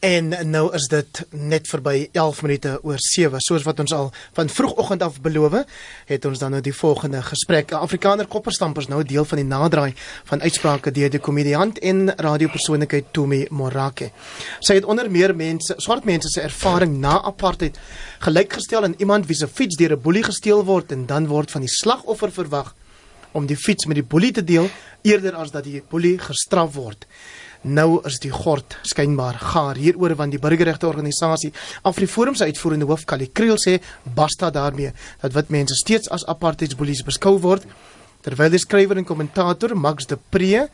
En nou is dit net verby 11 minute oor 7. Soos wat ons al van vroegoggend af beloof het ons dan nou die volgende gesprek. Afrikaner kopperstampers nou deel van die naderdraai van uitsprake deur die komediant en radiopersoonlikheid Tumi Morake. Sy het onder meer mense, swart mense se ervaring na apartheid gelykgestel aan iemand wie se fiets deur 'n boelie gesteel word en dan word van die slagoffer verwag om die fiets met die boelie te deel eerder as dat die boelie gestraf word. Nou is die gord skynbaar gaar. Hieroor want die burgerregte organisasie Afriforum se uitvoerende hoof Kali Kriel sê basta daarmee dat wit mense steeds as apartheidsboelies beskou word. Terwyl die skrywer en kommentator Max de Pre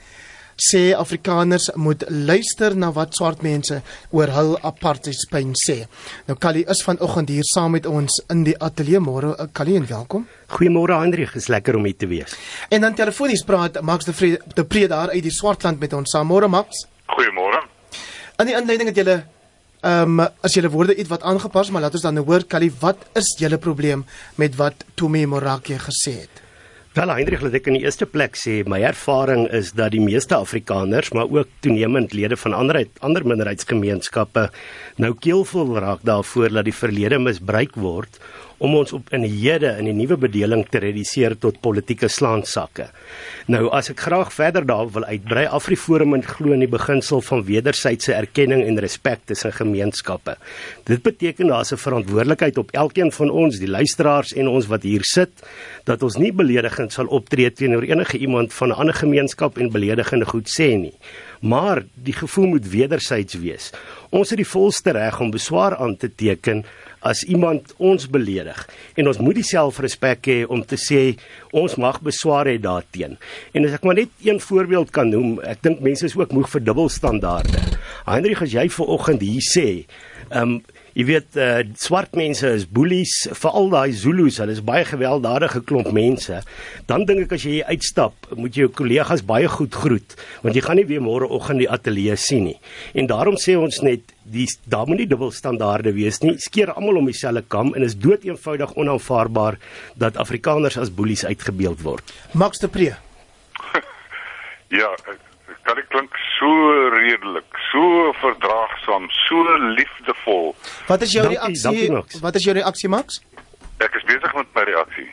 sê Afrikaners moet luister na wat swart mense oor hul apartheidspyn sê. Nou Kali is vanoggend hier saam met ons in die ateljee môre. Kali en welkom. Goeiemôre Hendrik, is lekker om hier te wees. En dan telefonies praat Max de Vrede de Pre daar uit die Swartland met ons. Môre Max. Goeiemôre. In die inleiding het julle ehm um, as julle woorde iets wat aangepas, maar laat ons dan nou hoor Kali, wat is julle probleem met wat Tommy Morake gesê het? Wel Heinrich, laat ek in die eerste plek sê my ervaring is dat die meeste Afrikaners, maar ook toenemend lede van ander ander minderheidsgemeenskappe nou keelvol raak daarvoor dat die verlede misbruik word om ons op in die hede in die nuwe bedeling te reduseer tot politieke slaansakke. Nou as ek graag verder daarop wil uitbrei, Afriforum glo in die beginsel van wederwysige erkenning en respek tussen gemeenskappe. Dit beteken daar's 'n verantwoordelikheid op elkeen van ons, die luisteraars en ons wat hier sit, dat ons nie beledigend sal optree teenoor enige iemand van 'n ander gemeenskap en beledigende goed sê nie. Maar die gevoel moet wederwysig wees. Ons het die volste reg om beswaar aan te teken as iemand ons beledig en ons moet dieselfde respek hê om te sê ons mag beswaar hê daarteen. En as ek maar net een voorbeeld kan noem, ek dink mense is ook moeg vir dubbelstandaarde. Hendrik as jy ver oggend hier sê, ehm um, Jy weet uh, swart mense is boelies, veral daai Zulu's, hulle is baie gewelddadige klomp mense. Dan dink ek as jy uitstap, moet jy jou kollegas baie goed groet, want jy gaan nie weer môreoggend die ateljee sien nie. En daarom sê ons net die daar moet nie dubbelstandaarde wees nie. Skeer almal om dieselfde kam en is dood eenvoudig onaanvaarbaar dat Afrikaners as boelies uitgebeeld word. Max de Pre. ja, kan ek klink so redelik, so verdraagsaam, so liefdevol. Wat is jou dankie, reaksie? Dankie, wat is jou reaksie Max? Ek is besig met my reaksie.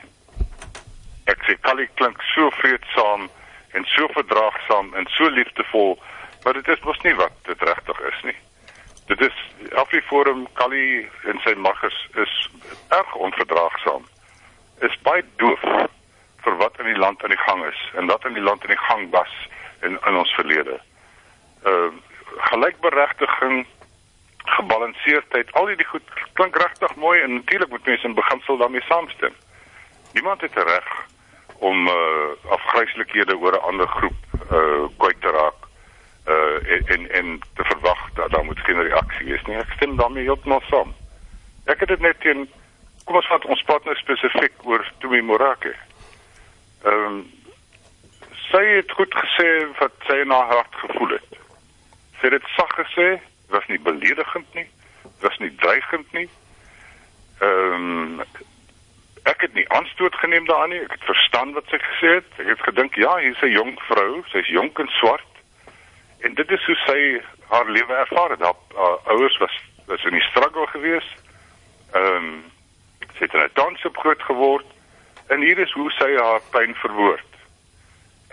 Ek sê Kali klink so vreedsaam en so verdraagsaam en so liefdevol, maar dit is mos nie wat dit regtig is nie. Dit is Afriforum Kali en sy maggers is erg onverdraagsaam. Is baie doof vir wat in die land aan die gang is en wat in die land aan die gang was in in ons verlede. Uh gelykberegtiging, gebalanseerdheid, al hierdie goed klink regtig mooi en natuurlik moet mense in beginsel daarmee saamstem. Niemand het reg om uh afgryslikhede oor 'n ander groep uh kwyt te raak uh en en te verwag dat daar moet geen reaksie wees nie. Ek stem daarmee heeltemal saam. Ek het dit net teen kom ons vat ons praat nou spesifiek oor Tumi Morake. Ehm um, sy het goed gesê wat sy in haar hart gevoel het. Sy het dit sag gesê, was nie beledigend nie, was nie dreigend nie. Ehm um, ek het nie aanstoot geneem daaraan nie. Ek het verstaan wat sy gesê het. Ek het gedink, ja, hier's 'n jong vrou, sy's jonk en swart. En dit is hoe sy haar lewe ervaar het. Haar, haar ouers was was in die struggle gewees. Ehm um, sy het in 'n township groot geword en hier is hoe sy haar pyn verwoord.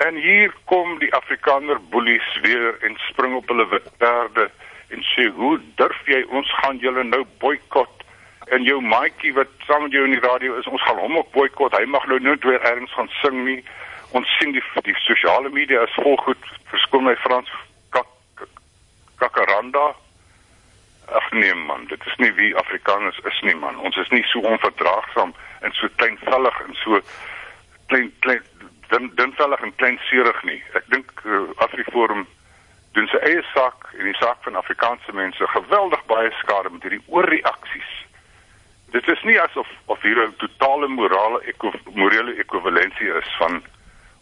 En hier kom die Afrikaner boelies weer en spring op hulle wit perde en sê hoe durf jy? Ons gaan julle nou boikot en jou maatjie wat saam met jou in die radio is ons gaan hom ook boikot hy mag nou nooit weer ergens gaan sing nie. Ons sien die die sosiale media is vol goed. Verskoon my Frans kak, kakaranda. Ag nee man dit is nie wie Afrikaners is nie man. Ons is nie so onverdraagsaam en so kleinvallig en so klein klein dun dunvellig en kleinserig nie. Ek dink uh, Afriforum doen sy eie saak en die saak van Afrikaanse mense geweldig baie skade met hierdie oorreaksies. Dit is nie asof of hier 'n totale morale eko, morele ekwivalensie is van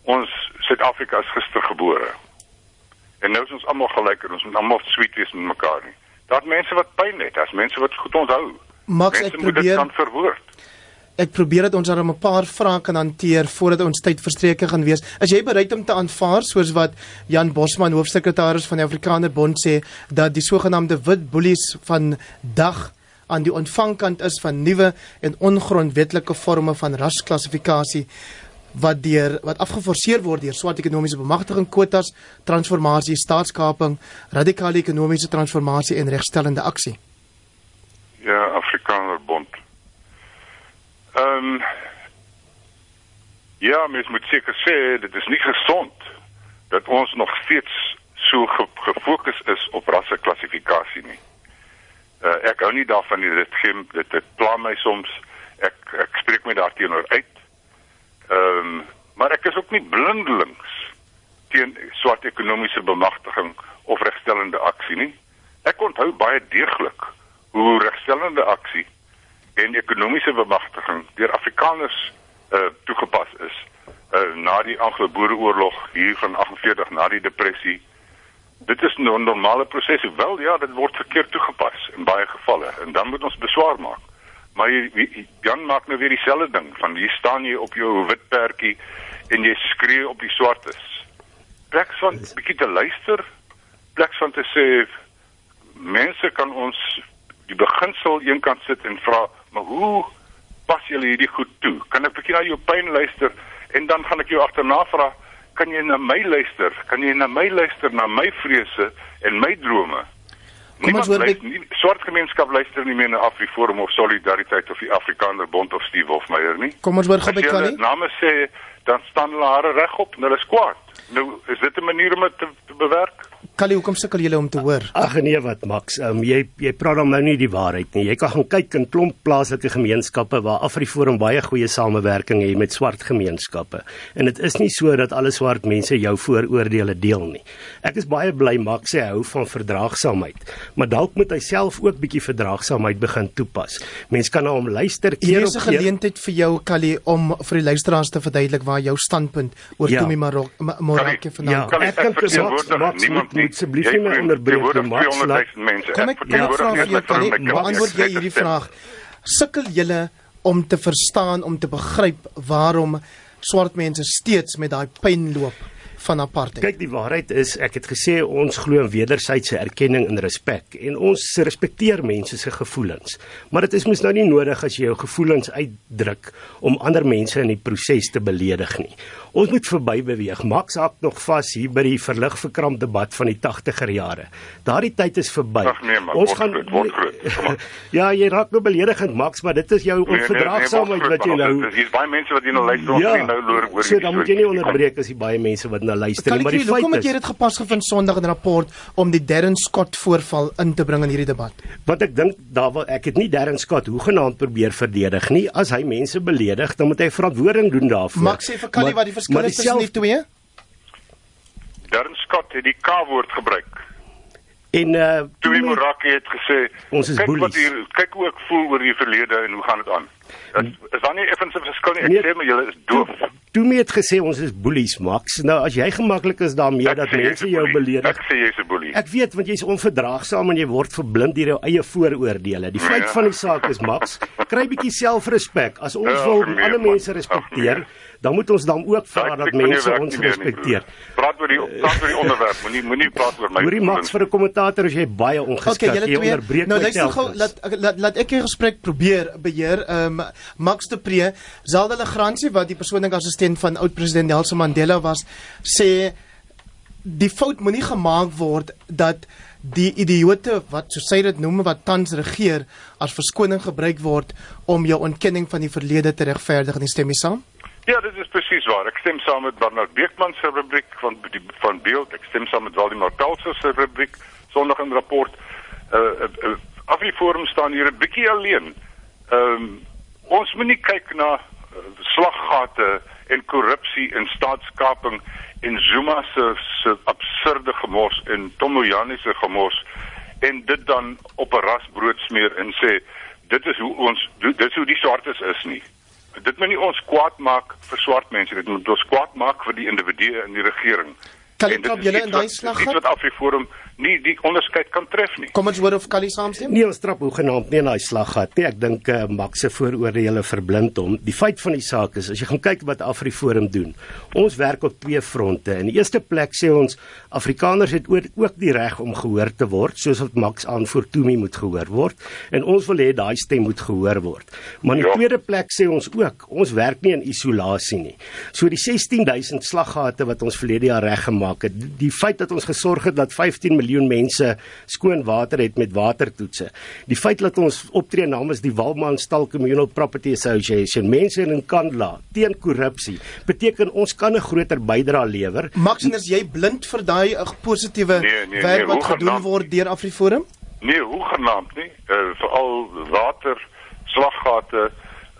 ons Suid-Afrika is gister gebore. En nou is ons almal gelyk en ons moet almal sweet wees met mekaar nie. Daar's mense wat pyn het, daar's mense wat goed onthou. Max, mense moet probeer... dit kan verwoord. Ek probeer dat ons daarom 'n paar vrae kan hanteer voordat ons tyd verstreke gaan wees. Is jy bereid om te aanvaar soos wat Jan Bosman, hoofsekretaris van die Afrikaner Bond sê dat die sogenaamde wit boelies van dag aan die ontvangkant is van nuwe en ongrondwetlike forme van rasklassifikasie wat deur wat afgeforseer word deur swart ekonomiese bemagtiging kwotas, transformasie, staatskaping, radikale ekonomiese transformasie en regstellende aksie. Ja, Afrikaner Bond. Ehm um, Ja, mens moet seker sê dit is nie gesond dat ons nog steeds so ge gefokus is op rasseklassifikasie nie. Uh, ek hou nie daarvan nie dit gee dit dit pla my soms ek ek spreek my daarteenoor uit Ehm um, maar ek is ook nie blindelings teen swart ekonomiese bemagtiging of regstellende aksie nie. Ek onthou baie deeglik hoe regstellende aksie en ekonomiese bemagtiging deur Afrikaners uh toegepas is uh na die Anglo-Boereoorlog hier van 48 na die depressie. Dit is 'n normale proses. Wel ja, dit word verkeerd toegepas in baie gevalle en dan moet ons beswaar maak. Maar jy, Jan maak nou weer dieselfde ding van hier staan jy op jou wit perdjie en jy skree op die swartes. Pleks van bietjie te luister, pleks van te sê mense kan ons die beginsel eenkant sit en vra, maar hoe pas julle hierdie goed toe? Kan ek bietjie na jou pyn luister en dan gaan ek jou agterna vra, kan jy na my luister? Kan jy na my luister na my vrese en my drome? Kom ons hoor die swart gemeenskap luister nie meer na Afriforum of Solidariteit of die Afrikaner Bond of Steve Hofmeyer nie. Kom ons hoor gou by Kali. Name sê dan staan hulle hare regop en hulle is kwaad. Nou is dit 'n manier om dit te, te bewerk? Kali, hoekom sukkel julle om te hoor? Ag nee, wat Max, um, jy jy praat dan nou nie die waarheid nie. Jy kan gaan kyk in klomp plaaslike gemeenskappe waar Afriforum baie goeie samewerking het met swart gemeenskappe. En dit is nie so dat alle swart mense jou vooroordeele deel nie. Ek is baie bly Max sê hy hou van verdraagsaamheid, maar dalk moet hy self ook bietjie verdraagsaamheid begin toepas. Mense kan na hom luister keer op keer. Hier is 'n geleentheid vir jou Kali om vir die luisteraars te verduidelik waar jou standpunt oor ja. Tumi Marok Morake vanaand. Ja, ek kan vir Max, Max niemand nie asseblief nie my onderbreek nie, maar kom ek kom ek vra vir jou kan jy antwoord jy hierdie vraag? Sukkel julle om te verstaan om te begryp waarom swart mense steeds met daai pyn loop? Van apartheid. Kyk, die waarheid is ek het gesê ons glo in wederwysige erkenning en respek en ons respekteer mense se gevoelens. Maar dit is mos nou nie nodig as jy jou gevoelens uitdruk om ander mense in die proses te beledig nie. Ons moet verby beweeg. Max hak nog vas hier by die verlig verkramp debat van die 80er jare. Daardie tyd is verby. Nee, man, ons gaan groot, word groot. ja, jy raak nou beledigend Max, maar dit is jou nee, onverdraagsaamheid nee, nee, wat jy nou Dis hier's baie mense wat hier nou luister ons ja, nou loer oor. So dan moet jy nie onderbreek as jy baie mense wat nou luister nie, maar die feit is Kom ek jy dit gepas gevind Sondag in 'n rapport om die Darren Scott voorval in te bring in hierdie debat. Wat ek dink daar wil ek het nie Darren Scott hoegenaamd probeer verdedig nie. As hy mense beledig, dan moet hy verantwoording doen daarvoor. Max sê vir Kali wat die verskil is tussen die twee? Darren Scott het die K-woord gebruik. En uh Tumi Moraki het gesê ons is kyk wat hier kyk hoe ek voel oor die verlede en hoe gaan dit aan. Is, is daar nie effens 'n verskil nie? Ek nee, sê maar julle is doof. Tumi het gesê ons is boelies, Max. Nou as jy gemaklik is daarmee dat mense jou beledig. Ek sê jy's 'n boelie. Ek weet want jy's onverdraagsaam en jy word verblind deur jou eie vooroordeele. Die feit ja. van die saak is Max, kry bietjie selfrespek. As ons ja, wil alle mense respekteer, dan moet ons dan ook vra dat mense ons respekteer. Praat oor die praat oor die onderwerp, moenie moenie praat oor my. Hoorie Max vir 'n kommentator as jy baie ongeskik okay, jy onderbreek nou, my self. Nou laat laat laat ek 'n gesprek probeer beheer. Ehm um, Max de Pre, Zalda Legrandsie wat die persoonlike assistent van oud-president Nelson Mandela was, sê die fout moenie gemaak word dat die idioote wat so sy dit noem wat tans regeer as verskoning gebruik word om jou ontkenning van die verlede te regverdig en stem jy saam? Ja, dit is presies waar. Ek stem saam met Bernard Beekman se rubriek van die van beeld. Ek stem saam met Waldemar Pelser se rubriek sondag in rapport. Uh, uh, uh Afriforum staan hier 'n bietjie alleen. Ehm um, ons moet nie kyk na uh, slaggate en korrupsie en staatskaping en Zuma se se absurde gemors en Tomoyani se gemors en dit dan op 'n rasbrood smeer en sê dit is hoe ons dit is hoe die swartes is nie dit moet nie ons kwaad maak vir swart mense dit moet ons kwaad maak vir die individue in die regering. Kan ek op julle in daai slag gaan? wat Afriforum nie die onderskeid kan tref nie. Kom ons hoor of Kali saamstem. Nee, ons trap hoegenaamd nie in daai slaggat nie. Ek dink uh, Max se vooroordeele verblind hom. Die feit van die saak is as jy gaan kyk wat AfriForum doen. Ons werk op twee fronte. In die eerste plek sê ons Afrikaners het ook die reg om gehoor te word, soos wat Max aanvoer Tumi moet gehoor word en ons wil hê daai stem moet gehoor word. Maar in die ja. tweede plek sê ons ook ons werk nie in isolasie nie. So die 16000 slaggate wat ons verlede jaar reggemaak het, die feit dat ons gesorg het dat 15 miljoen mense skoon water het met watertoetse. Die feit dat ons optree namens die Walman Stal Communal Property Association, mense in Kandla teen korrupsie, beteken ons kan 'n groter bydrae lewer. Maxen is jy blind vir daai positiewe nee, nee, werk nee, wat gedoen word deur AfriForum? Nee, hoe genaamd nie. Uh, veral water slaggate,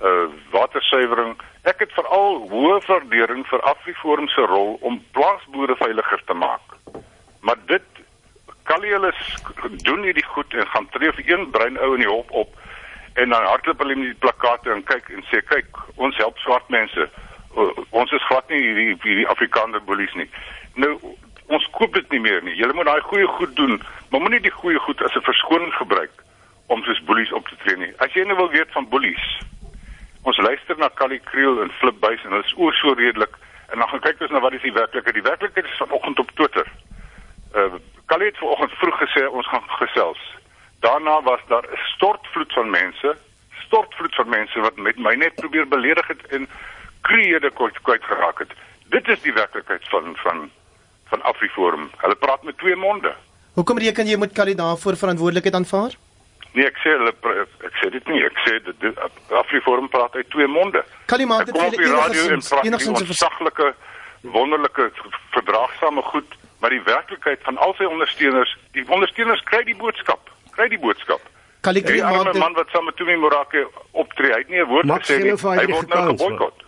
uh watersuiwering. Ek het veral hoë waardering vir AfriForum se rol om plaasboere veiliger te maak. Maar dit Kali hulle doen hierdie goed en gaan tree vir een brein ou in die hof op en dan hardloop hulle met die plakate en kyk en sê kyk ons help swart mense. Ons is glad nie hierdie hierdie Afrikaner bullies nie. Nou ons koop dit nie meer nie. Julle moet daai goeie goed doen, maar moenie die goeie goed as 'n verskoning gebruik om soos bullies op te tree nie. As jy nou wil weet van bullies. Ons luister na Kali Kriel en Flip Buys en hulle is oor so redelik en dan gaan kyk ons na wat is die werklikheid. Die werklikheid is vanoggend op het vanoggend vroeg gesê ons gaan gesels. Daarna was daar 'n stortvloed van mense, stortvloed van mense wat met my net probeer beledig het en kreede kwyt kwyt geraak het. Dit is die werklikheid van van van AfriForum. Hulle praat met twee monde. Hoekom reken jy moet Kali daarvoor verantwoordelikheid aanvaar? Nee, ek sê hulle ek sê dit nie. Ek sê dit AfriForum praat uit twee monde. Kali maak dit vir die radio en enigstens 'n versaglike wonderlike verdraagsame goed maar die werklikheid van al sy ondersteuners, die ondersteuners kry die boodskap, kry die boodskap. Kalikri maak dit man wat saam met Tumi Morake optree, hy het nie 'n woord gesê nie. Hy word nou geboikot.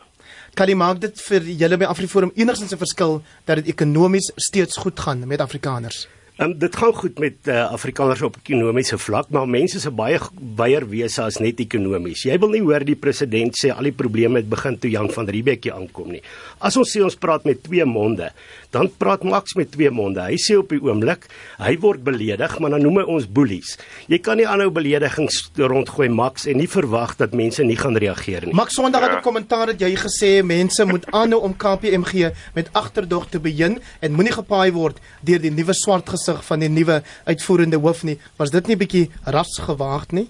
Kali maak dit vir julle by Afriforum enigstens 'n verskil dat dit ekonomies steeds goed gaan met Afrikaners. Um, dit gaan goed met uh, Afrikaners op ekonomiese vlak, maar mense is baie baie wese as net ekonomies. Jy wil nie hoor die president sê al die probleme het begin toe Jan van Riebeeck hier aankom nie. As ons sê ons praat met twee monde, dan praat Max met twee monde. Hy sê op die oomblik, hy word beledig, maar dan noem hy ons boelies. Jy kan nie aanhou beledigings rondgooi Max en nie verwag dat mense nie gaan reageer nie. Max Sondag het 'n kommentaar dat jy gesê mense moet aanhou om KPMG met agterdog te begin en moenie gepaai word deur die nuwe swart gesig van die nuwe uitvoerende hoof nie. Was dit nie bietjie rasgewaagd nie?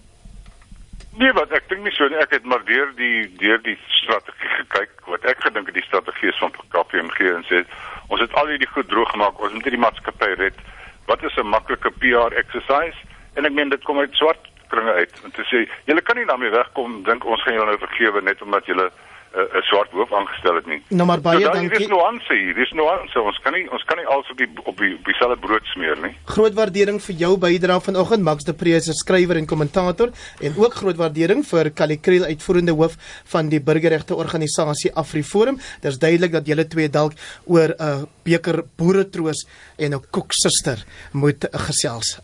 Nee, wat ek dink nie so nie. Ek het maar deur die deur die strategie gekyk wat ek gedink het die strategie is van KPMG en sê Ons het al hierdie goed droog gemaak. Ons moet hierdie maatskappy red. Wat is 'n maklike PR exercise? En ek meen dit kom uit swart kringe uit. En te sê, julle kan nie daarmee wegkom dink ons gaan julle nou vergewe net omdat julle 'n uh, swart hoof aangestel het nie. Nou maar baie so, dankie. Dis nuance hier. Dis nuance. Ons kan nie ons kan nie alles op die op die op dieselfde brood smeer nie. Groot waardering vir jou bydrae vanoggend Max de Preez, skrywer en kommentator en ook groot waardering vir Kalikreel uitvoerende hoof van die burgerregte organisasie AfriForum. Dit is duidelik dat julle twee dalk oor 'n uh, beker boere troos en 'n koeksuster moet gesels.